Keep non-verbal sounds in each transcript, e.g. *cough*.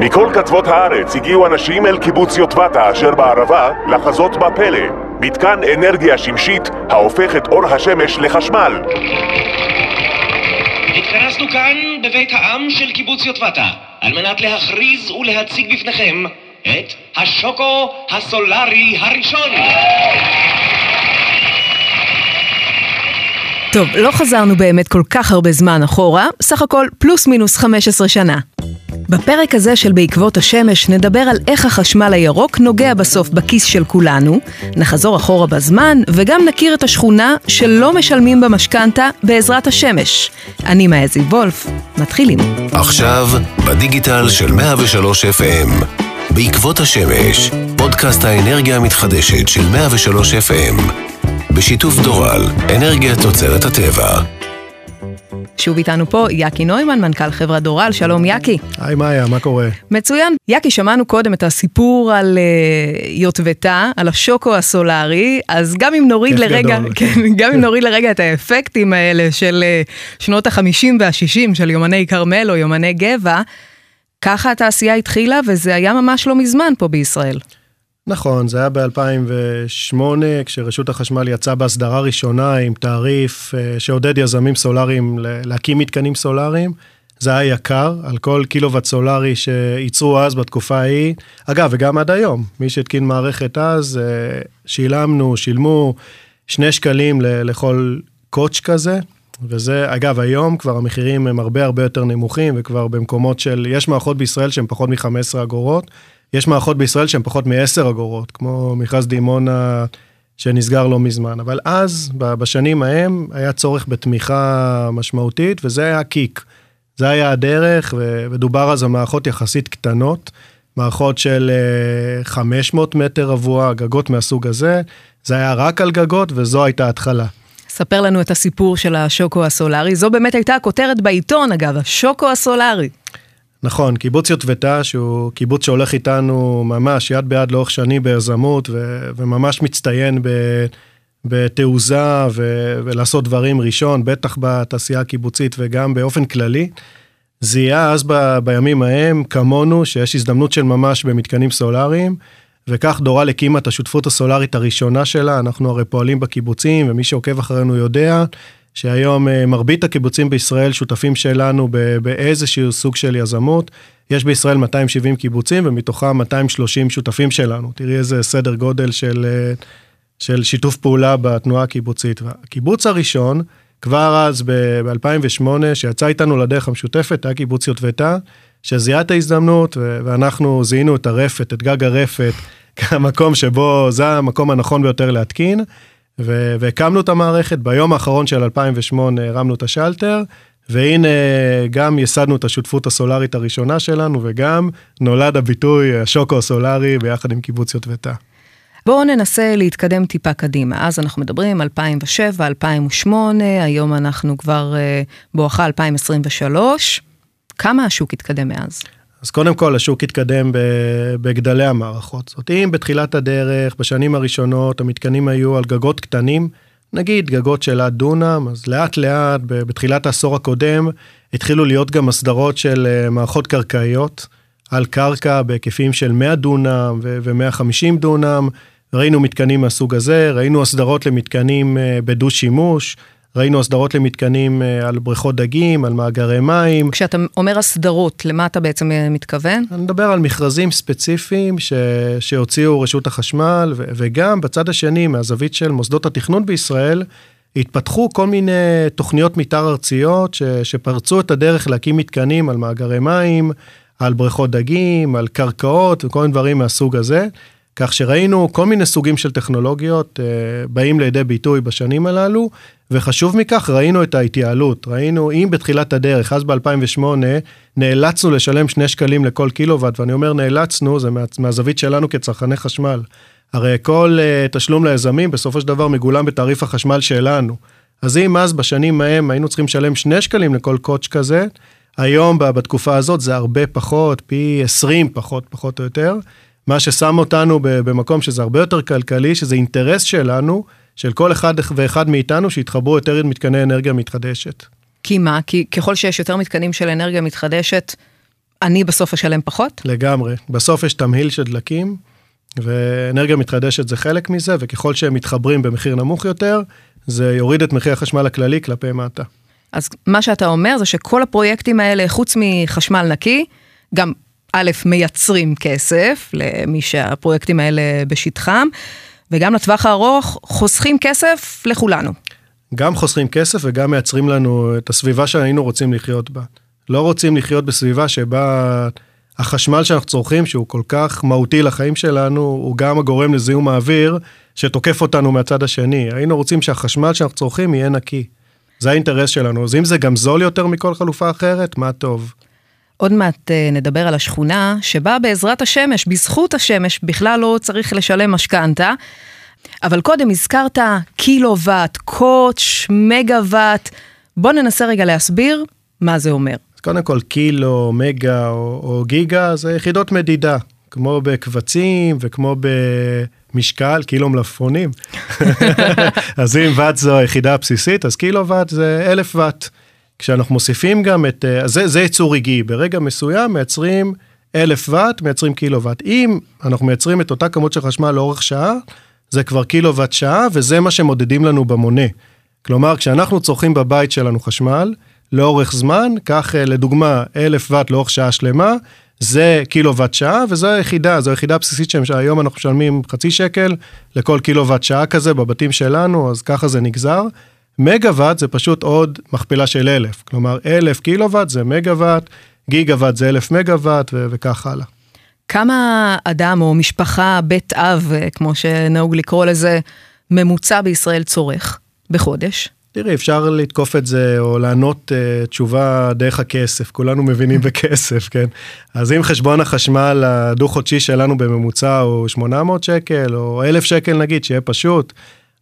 מכל קצוות הארץ הגיעו אנשים אל קיבוץ יוטבתה אשר בערבה לחזות בפלא, מתקן אנרגיה שמשית ההופך את אור השמש לחשמל. התכנסנו כאן בבית העם של קיבוץ יוטבתה על מנת להכריז ולהציג בפניכם את השוקו הסולארי הראשון. טוב, לא חזרנו באמת כל כך הרבה זמן אחורה, סך הכל פלוס מינוס 15 שנה. בפרק הזה של בעקבות השמש נדבר על איך החשמל הירוק נוגע בסוף בכיס של כולנו, נחזור אחורה בזמן וגם נכיר את השכונה שלא משלמים במשכנתה בעזרת השמש. אני מאזי וולף, מתחילים. עכשיו, בדיגיטל של 103 FM. בעקבות השמש, פודקאסט האנרגיה המתחדשת של 103 FM. בשיתוף דורל, אנרגיה תוצרת הטבע. שוב איתנו פה יאקי נוימן, מנכ"ל חברת דורל, שלום יאקי. היי מאיה, מה קורה? מצוין. יאקי, שמענו קודם את הסיפור על uh, יוטבתה, על השוקו הסולארי, אז גם אם נוריד לרגע, גדול. כן, *laughs* גם אם נוריד לרגע את האפקטים האלה של uh, שנות ה-50 וה-60 של יומני כרמל או יומני גבע, ככה התעשייה התחילה וזה היה ממש לא מזמן פה בישראל. נכון, זה היה ב-2008, כשרשות החשמל יצאה בהסדרה ראשונה עם תעריף אה, שעודד יזמים סולאריים להקים מתקנים סולאריים. זה היה יקר, על כל קילוואט סולארי שייצרו אז בתקופה ההיא. אגב, וגם עד היום, מי שהתקין מערכת אז, אה, שילמנו, שילמו שני שקלים לכל קוטש כזה. וזה, אגב, היום כבר המחירים הם הרבה הרבה יותר נמוכים, וכבר במקומות של, יש מערכות בישראל שהן פחות מ-15 אגורות, יש מערכות בישראל שהן פחות מ-10 אגורות, כמו מכרז דימונה שנסגר לא מזמן. אבל אז, בשנים ההם, היה צורך בתמיכה משמעותית, וזה היה הקיק. זה היה הדרך, ודובר אז על מערכות יחסית קטנות, מערכות של אה, 500 מטר רבוע, גגות מהסוג הזה. זה היה רק על גגות, וזו הייתה ההתחלה. ספר לנו את הסיפור של השוקו הסולארי, זו באמת הייתה הכותרת בעיתון אגב, השוקו הסולארי. נכון, קיבוץ יוטבתה, שהוא קיבוץ שהולך איתנו ממש יד ביד לאורך שנים ביזמות, ו- וממש מצטיין ב- בתעוזה ו- ולעשות דברים ראשון, בטח בתעשייה הקיבוצית וגם באופן כללי. זיהה אז ב- בימים ההם, כמונו, שיש הזדמנות של ממש במתקנים סולאריים, וכך דורל הקימה את השותפות הסולארית הראשונה שלה, אנחנו הרי פועלים בקיבוצים, ומי שעוקב אחרינו יודע שהיום אה, מרבית הקיבוצים בישראל שותפים שלנו באיזשהו סוג של יזמות. יש בישראל 270 קיבוצים, ומתוכם 230 שותפים שלנו. תראי איזה סדר גודל של, אה, של שיתוף פעולה בתנועה הקיבוצית. הקיבוץ הראשון, כבר אז ב-2008, שיצא איתנו לדרך המשותפת, היה קיבוץ יוטבתה, שזיהה את ההזדמנות, ואנחנו זיהינו את הרפת, את גג הרפת, *laughs* כמקום שבו, זה המקום הנכון ביותר להתקין, והקמנו את המערכת. ביום האחרון של 2008 הרמנו את השלטר, והנה גם ייסדנו את השותפות הסולארית הראשונה שלנו, וגם נולד הביטוי השוקו הסולארי ביחד עם קיבוץ יוטבתה. בואו ננסה להתקדם טיפה קדימה. אז אנחנו מדברים 2007, 2008, היום אנחנו כבר אה, בואכה 2023. כמה השוק התקדם מאז? אז קודם כל, השוק התקדם בגדלי המערכות. זאת אם בתחילת הדרך, בשנים הראשונות, המתקנים היו על גגות קטנים, נגיד גגות של עד דונם, אז לאט לאט, בתחילת העשור הקודם, התחילו להיות גם הסדרות של אה, מערכות קרקעיות על קרקע בהיקפים של 100 דונם ו-150 דונם. ראינו מתקנים מהסוג הזה, ראינו הסדרות למתקנים אה, בדו-שימוש, ראינו הסדרות למתקנים אה, על בריכות דגים, על מאגרי מים. כשאתה אומר הסדרות, למה אתה בעצם אה, מתכוון? אני מדבר על מכרזים ספציפיים ש... שהוציאו רשות החשמל, ו... וגם בצד השני, מהזווית של מוסדות התכנון בישראל, התפתחו כל מיני תוכניות מתאר ארציות ש... שפרצו את הדרך להקים מתקנים על מאגרי מים, על בריכות דגים, על קרקעות וכל מיני דברים מהסוג הזה. כך שראינו כל מיני סוגים של טכנולוגיות אה, באים לידי ביטוי בשנים הללו, וחשוב מכך, ראינו את ההתייעלות. ראינו, אם בתחילת הדרך, אז ב-2008, נאלצנו לשלם שני שקלים לכל קילוואט, ואני אומר נאלצנו, זה מה, מהזווית שלנו כצרכני חשמל. הרי כל uh, תשלום ליזמים בסופו של דבר מגולם בתעריף החשמל שלנו. אז אם אז בשנים ההם היינו צריכים לשלם שני שקלים לכל קוטש כזה, היום בתקופה הזאת זה הרבה פחות, פי 20 פחות, פחות או יותר. מה ששם אותנו במקום שזה הרבה יותר כלכלי, שזה אינטרס שלנו, של כל אחד ואחד מאיתנו, שיתחברו יותר מתקני אנרגיה מתחדשת. כי מה? כי ככל שיש יותר מתקנים של אנרגיה מתחדשת, אני בסוף אשלם פחות? לגמרי. בסוף יש תמהיל של דלקים, ואנרגיה מתחדשת זה חלק מזה, וככל שהם מתחברים במחיר נמוך יותר, זה יוריד את מחיר החשמל הכללי כלפי מטה. אז מה שאתה אומר זה שכל הפרויקטים האלה, חוץ מחשמל נקי, גם א', מייצרים כסף למי שהפרויקטים האלה בשטחם, וגם לטווח הארוך חוסכים כסף לכולנו. גם חוסכים כסף וגם מייצרים לנו את הסביבה שהיינו רוצים לחיות בה. לא רוצים לחיות בסביבה שבה החשמל שאנחנו צורכים, שהוא כל כך מהותי לחיים שלנו, הוא גם הגורם לזיהום האוויר שתוקף אותנו מהצד השני. היינו רוצים שהחשמל שאנחנו צורכים יהיה נקי. זה האינטרס שלנו. אז אם זה גם זול יותר מכל חלופה אחרת, מה טוב. עוד מעט אה, נדבר על השכונה שבה בעזרת השמש, בזכות השמש, בכלל לא צריך לשלם משכנתה. אבל קודם הזכרת קילוואט, קוטש, מגה-ואט. בוא ננסה רגע להסביר מה זה אומר. אז קודם כל קילו, מגה או, או גיגה זה יחידות מדידה, כמו בקבצים וכמו במשקל, קילו מלפפונים. *laughs* אז אם ואט זו היחידה הבסיסית, אז קילו ואט זה אלף ואט. כשאנחנו מוסיפים גם את, אה, זה, זה ייצור רגעי, ברגע מסוים מייצרים אלף ואט, מייצרים קילו ואט. אם אנחנו מייצרים את אותה כמות של חשמל לאורך שעה, זה כבר קילו ואט שעה, וזה מה שמודדים לנו במונה. כלומר, כשאנחנו צורכים בבית שלנו חשמל, לאורך זמן, כך אה, לדוגמה אלף ואט לאורך שעה שלמה, זה קילו ואט שעה, וזו היחידה, זו היחידה הבסיסית שהיום אנחנו משלמים חצי שקל לכל קילו ואט שעה כזה בבתים שלנו, אז ככה זה נגזר. מגה ואט זה פשוט עוד מכפלה של אלף, כלומר אלף קילו ואט זה מגה ואט, גיגה ואט זה אלף מגה ואט וכך הלאה. כמה אדם או משפחה, בית אב, אה, כמו שנהוג לקרוא לזה, ממוצע בישראל צורך בחודש? תראי, אפשר לתקוף את זה או לענות uh, תשובה דרך הכסף, כולנו מבינים בכסף, כן? אז אם חשבון החשמל הדו-חודשי שלנו בממוצע הוא 800 שקל או 1,000 שקל נגיד, שיהיה פשוט,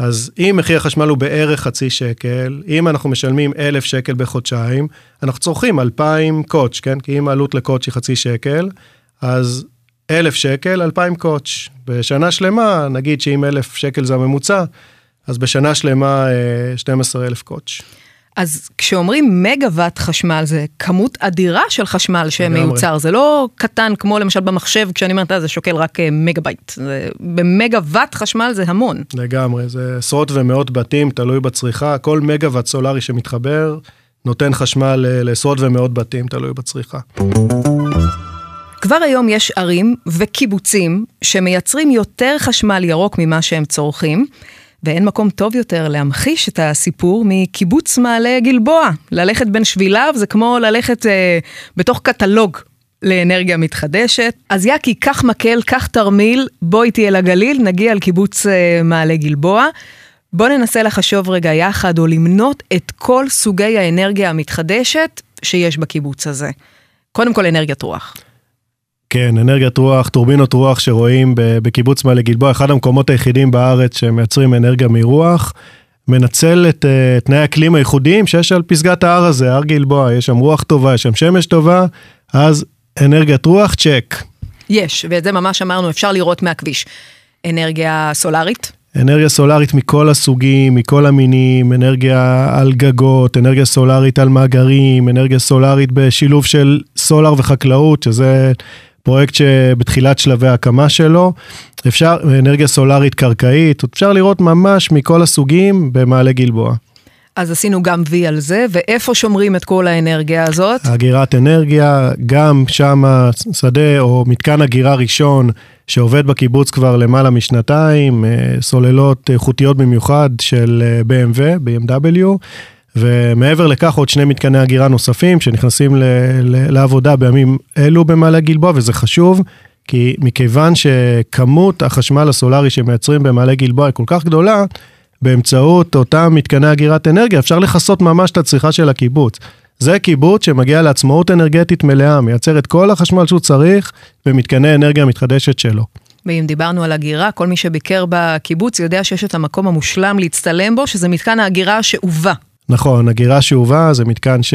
אז אם מחיר החשמל הוא בערך חצי שקל, אם אנחנו משלמים 1,000 שקל בחודשיים, אנחנו צורכים 2,000 קוטש, כן? כי אם העלות לקוטש היא חצי שקל, אז 1,000 שקל, 2,000 קוטש. בשנה שלמה, נגיד שאם 1,000 שקל זה הממוצע, אז בשנה שלמה 12,000 אה, קוטש. אז כשאומרים מגה-ואט חשמל, זה כמות אדירה של חשמל שמיוצר, זה לא קטן כמו למשל במחשב, כשאני אומרת, אה, זה שוקל רק אה, מגה-בייט. במגה-ואט חשמל זה המון. לגמרי, זה עשרות ומאות בתים, תלוי בצריכה, כל מגה-ואט סולארי שמתחבר, נותן חשמל לעשרות ומאות בתים, תלוי בצריכה. כבר היום יש ערים וקיבוצים שמייצרים יותר חשמל ירוק ממה שהם צורכים. ואין מקום טוב יותר להמחיש את הסיפור מקיבוץ מעלה גלבוע. ללכת בין שביליו זה כמו ללכת אה, בתוך קטלוג לאנרגיה מתחדשת. אז יאקי, קח מקל, קח תרמיל, בוא איתי אל הגליל, נגיע לקיבוץ אה, מעלה גלבוע. בוא ננסה לחשוב רגע יחד או למנות את כל סוגי האנרגיה המתחדשת שיש בקיבוץ הזה. קודם כל אנרגיית רוח. כן, אנרגיית רוח, טורבינות רוח שרואים בקיבוץ מעלה גלבוע, אחד המקומות היחידים בארץ שמייצרים אנרגיה מרוח. מנצל את uh, תנאי האקלים הייחודיים שיש על פסגת ההר הזה, הר גלבוע, יש שם רוח טובה, יש שם שמש טובה, אז אנרגיית רוח, צ'ק. יש, ואת זה ממש אמרנו, אפשר לראות מהכביש. אנרגיה סולארית? אנרגיה סולארית מכל הסוגים, מכל המינים, אנרגיה על גגות, אנרגיה סולארית על מאגרים, אנרגיה סולארית בשילוב של סולאר וחקלאות, שזה פרויקט שבתחילת שלבי ההקמה שלו, אפשר, אנרגיה סולארית קרקעית, אפשר לראות ממש מכל הסוגים במעלה גלבוע. אז עשינו גם וי על זה, ואיפה שומרים את כל האנרגיה הזאת? אגירת אנרגיה, גם שם שדה או מתקן אגירה ראשון שעובד בקיבוץ כבר למעלה משנתיים, אה, סוללות איכותיות במיוחד של אה, BMW, BMW. ומעבר לכך עוד שני מתקני הגירה נוספים שנכנסים ל, ל, לעבודה בימים אלו במעלה גלבוע, וזה חשוב, כי מכיוון שכמות החשמל הסולארי שמייצרים במעלה גלבוע היא כל כך גדולה, באמצעות אותם מתקני אגירת אנרגיה אפשר לכסות ממש את הצריכה של הקיבוץ. זה קיבוץ שמגיע לעצמאות אנרגטית מלאה, מייצר את כל החשמל שהוא צריך במתקני אנרגיה המתחדשת שלו. ואם דיברנו על הגירה, כל מי שביקר בקיבוץ יודע שיש את המקום המושלם להצטלם בו, שזה מתקן ההגירה השאובה. נכון, אגירה שאובה זה מתקן ש...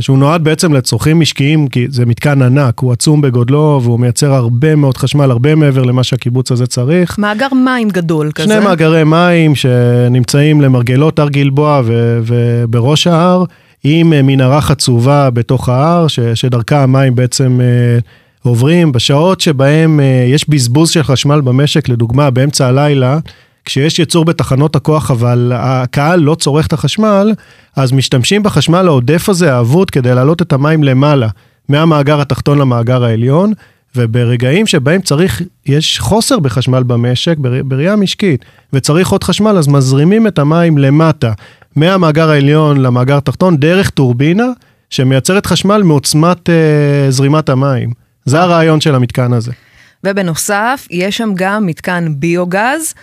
שהוא נועד בעצם לצרכים משקיים, כי זה מתקן ענק, הוא עצום בגודלו והוא מייצר הרבה מאוד חשמל, הרבה מעבר למה שהקיבוץ הזה צריך. מאגר מים גדול כזה. שני מאגרי מים שנמצאים למרגלות הר גלבוע ו... ובראש ההר. עם אה, מנהרה חצובה בתוך ההר, ש, שדרכה המים בעצם אה, עוברים. בשעות שבהם אה, יש בזבוז של חשמל במשק, לדוגמה, באמצע הלילה, כשיש יצור בתחנות הכוח אבל הקהל לא צורך את החשמל, אז משתמשים בחשמל העודף הזה, האבוד, כדי להעלות את המים למעלה, מהמאגר התחתון למאגר העליון, וברגעים שבהם צריך, יש חוסר בחשמל במשק, בראייה משקית, וצריך עוד חשמל, אז מזרימים את המים למטה, מהמאגר העליון למאגר התחתון, דרך טורבינה, שמייצרת חשמל מעוצמת אה, זרימת המים. זה הרעיון של המתקן הזה. ובנוסף, יש שם גם מתקן ביוגז.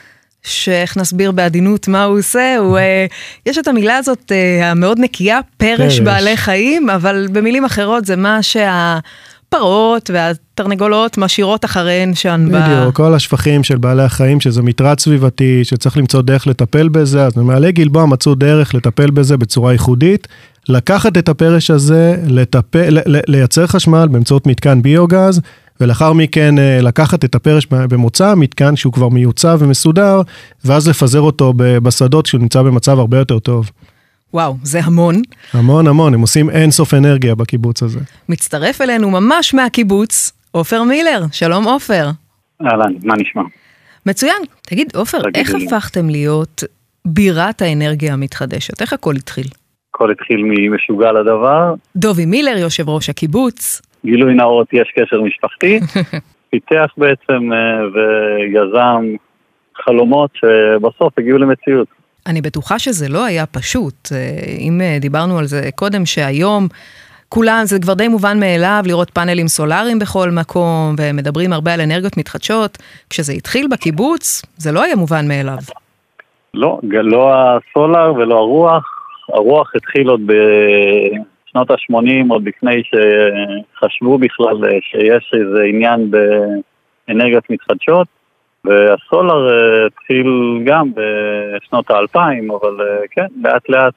שאיך נסביר בעדינות מה הוא עושה, הוא, אה, יש את המילה הזאת אה, המאוד נקייה, פרש, פרש בעלי חיים, אבל במילים אחרות זה מה שהפרות והתרנגולות משאירות אחריהן שם. בדיוק, ב... כל השפכים של בעלי החיים, שזה מטרד סביבתי, שצריך למצוא דרך לטפל בזה, אז במעלה גלבוע מצאו דרך לטפל בזה בצורה ייחודית. לקחת את הפרש הזה, לטפל, לייצר חשמל באמצעות מתקן ביוגז, ולאחר מכן אה, לקחת את הפרש במוצא המתקן שהוא כבר מיוצב ומסודר, ואז לפזר אותו בשדות כשהוא נמצא במצב הרבה יותר טוב. וואו, זה המון. המון המון, הם עושים אינסוף אנרגיה בקיבוץ הזה. מצטרף אלינו ממש מהקיבוץ, עופר מילר. שלום עופר. אהלן, מה נשמע? מצוין. תגיד, עופר, איך לי. הפכתם להיות בירת האנרגיה המתחדשת? איך הכל התחיל? הכל התחיל ממשוגע לדבר. דובי מילר, יושב ראש הקיבוץ. גילוי נאות, יש קשר משפחתי. *laughs* פיתח בעצם אה, ויזם חלומות שבסוף הגיעו למציאות. אני בטוחה שזה לא היה פשוט. אה, אם אה, דיברנו על זה קודם, שהיום כולם, זה כבר די מובן מאליו לראות פאנלים סולאריים בכל מקום, ומדברים הרבה על אנרגיות מתחדשות. כשזה התחיל בקיבוץ, זה לא היה מובן מאליו. לא, לא הסולאר ולא הרוח. הרוח התחיל עוד בשנות ה-80, עוד לפני שחשבו בכלל שיש איזה עניין באנרגיות מתחדשות. והסולר uh, התחיל גם בשנות האלפיים, אבל uh, כן, לאט לאט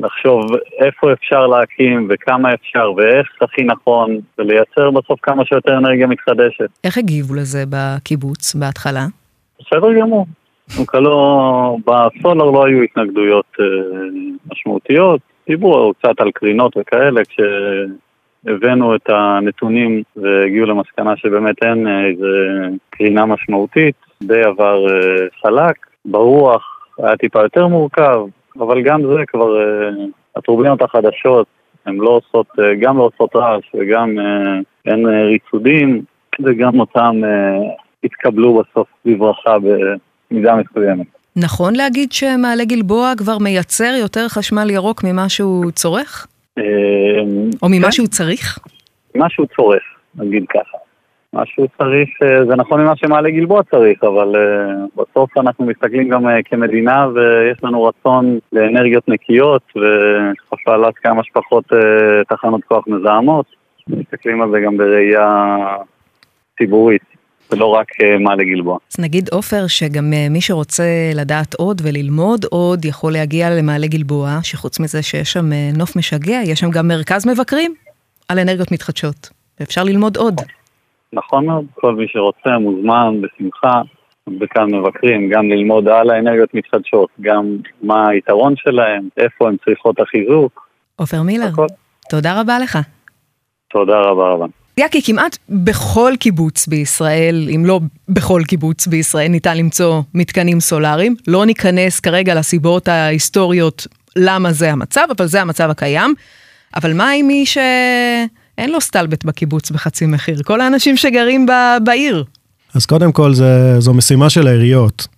לחשוב איפה אפשר להקים וכמה אפשר ואיך הכי נכון, ולייצר בסוף כמה שיותר אנרגיה מתחדשת. איך הגיבו לזה בקיבוץ בהתחלה? בסדר גמור. *laughs* לא, בסולר לא היו התנגדויות משמעותיות, דיברו קצת על קרינות וכאלה, כש... הבאנו את הנתונים והגיעו למסקנה שבאמת אין אה, איזה קרינה משמעותית, די עבר אה, חלק. ברוח היה טיפה יותר מורכב, אבל גם זה כבר, אה, הטורבינות החדשות, הן לא עושות, גם לא עושות רעש וגם אין ריצודים, וגם אותם התקבלו בסוף בברכה במידה מסוימת. נכון להגיד שמעלה גלבוע כבר מייצר יותר חשמל ירוק ממה שהוא צורך? אמ, או ממה כן. שהוא צריך? מה שהוא צורך, נגיד ככה. מה שהוא צריך, אה, זה נכון ממה שמעלה גלבוע צריך, אבל uh, בסוף אנחנו מסתכלים גם uh, כמדינה ויש לנו רצון לאנרגיות נקיות והפעלת כמה שפחות תחנות כוח מזהמות. מסתכלים על זה גם בראייה ציבורית. ולא רק מעלה גלבוע. אז נגיד עופר שגם מי שרוצה לדעת עוד וללמוד עוד יכול להגיע למעלה גלבוע, שחוץ מזה שיש שם נוף משגע, יש שם גם מרכז מבקרים על אנרגיות מתחדשות, ואפשר ללמוד עוד. נכון מאוד, כל מי שרוצה מוזמן בשמחה. וכאן מבקרים, גם ללמוד על האנרגיות מתחדשות, גם מה היתרון שלהם, איפה הן צריכות החיזוק. עופר מילר, תודה רבה לך. תודה רבה רבה. יאקי, כמעט בכל קיבוץ בישראל, אם לא בכל קיבוץ בישראל, ניתן למצוא מתקנים סולאריים. לא ניכנס כרגע לסיבות ההיסטוריות למה זה המצב, אבל זה המצב הקיים. אבל מה עם מי שאין לו סטלבט בקיבוץ בחצי מחיר? כל האנשים שגרים ב... בעיר. אז קודם כל זה, זו משימה של העיריות.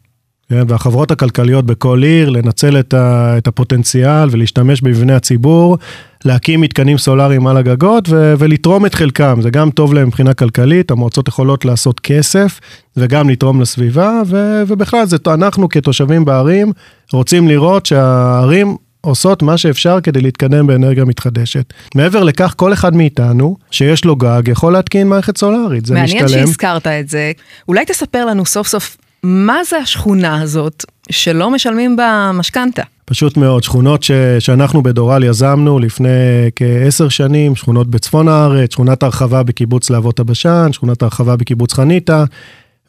כן? והחברות הכלכליות בכל עיר, לנצל את, ה, את הפוטנציאל ולהשתמש במבני הציבור, להקים מתקנים סולאריים על הגגות ו, ולתרום את חלקם. זה גם טוב להם מבחינה כלכלית, המועצות יכולות לעשות כסף וגם לתרום לסביבה, ו, ובכלל זה אנחנו כתושבים בערים רוצים לראות שהערים עושות מה שאפשר כדי להתקדם באנרגיה מתחדשת. מעבר לכך, כל אחד מאיתנו שיש לו גג יכול להתקין מערכת סולארית, זה מעניין משתלם. מעניין שהזכרת את זה. אולי תספר לנו סוף סוף מה זה השכונה הזאת שלא משלמים בה משכנתה? פשוט מאוד, שכונות ש, שאנחנו בדורל יזמנו לפני כעשר שנים, שכונות בצפון הארץ, שכונת הרחבה בקיבוץ להבות הבשן, שכונת הרחבה בקיבוץ חניתה,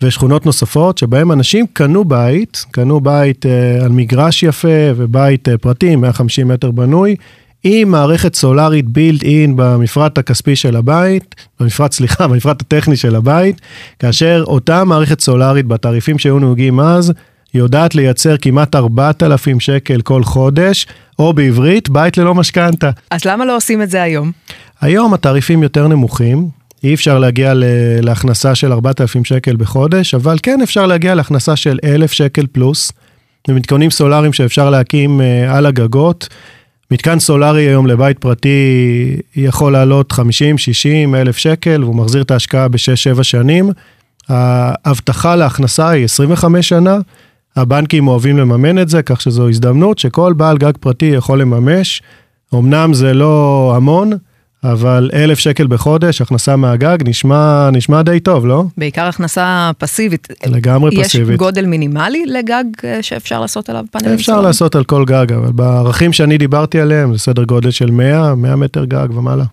ושכונות נוספות שבהם אנשים קנו בית, קנו בית אה, על מגרש יפה ובית אה, פרטי, 150 מטר בנוי, עם מערכת סולארית בילד אין במפרט הכספי של הבית, במפרט, סליחה, *laughs* במפרט הטכני של הבית, כאשר אותה מערכת סולארית בתעריפים שהיו נהוגים אז, יודעת לייצר כמעט 4,000 שקל כל חודש, או בעברית, בית ללא משכנתה. אז למה לא עושים את זה היום? היום התעריפים יותר נמוכים, אי אפשר להגיע להכנסה של 4,000 שקל בחודש, אבל כן אפשר להגיע להכנסה של 1,000 שקל פלוס. במתקנים סולאריים שאפשר להקים uh, על הגגות. מתקן סולארי היום לבית פרטי יכול לעלות 50-60 אלף שקל, והוא מחזיר את ההשקעה ב-6-7 שנים. ההבטחה להכנסה היא 25 שנה. הבנקים אוהבים לממן את זה, כך שזו הזדמנות שכל בעל גג פרטי יכול לממש. אמנם זה לא המון, אבל אלף שקל בחודש, הכנסה מהגג, נשמע, נשמע די טוב, לא? בעיקר הכנסה פסיבית. לגמרי יש פסיבית. יש גודל מינימלי לגג אה, שאפשר לעשות עליו פאנלים? אפשר סולרים? לעשות על כל גג, אבל בערכים שאני דיברתי עליהם, זה סדר גודל של 100, 100 מטר גג ומעלה.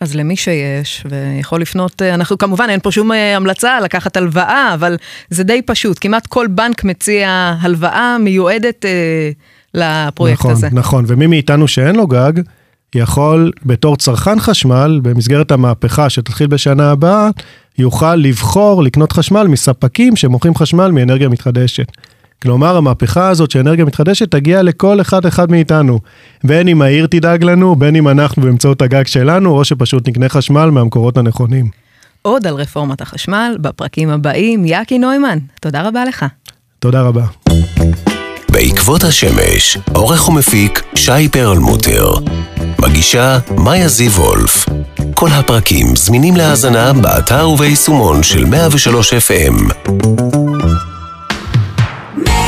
אז למי שיש, ויכול לפנות, אה, אנחנו כמובן, אין פה שום אה, המלצה לקחת הלוואה, אבל זה די פשוט. כמעט כל בנק מציע הלוואה מיועדת אה, לפרויקט נכון, הזה. נכון, נכון, ומי מאיתנו שאין לו גג, יכול בתור צרכן חשמל, במסגרת המהפכה שתתחיל בשנה הבאה, יוכל לבחור לקנות חשמל מספקים שמוכרים חשמל מאנרגיה מתחדשת. כלומר, המהפכה הזאת של אנרגיה מתחדשת תגיע לכל אחד אחד מאיתנו. בין אם העיר תדאג לנו, בין אם אנחנו באמצעות הגג שלנו, או שפשוט נקנה חשמל מהמקורות הנכונים. עוד על רפורמת החשמל בפרקים הבאים. יאקי נוימן, תודה רבה לך. תודה רבה. בעקבות השמש, עורך ומפיק שי פרלמוטר. מגישה מאיה זיו וולף. כל הפרקים זמינים להאזנה באתר וביישומון של 103 FM. 103 FM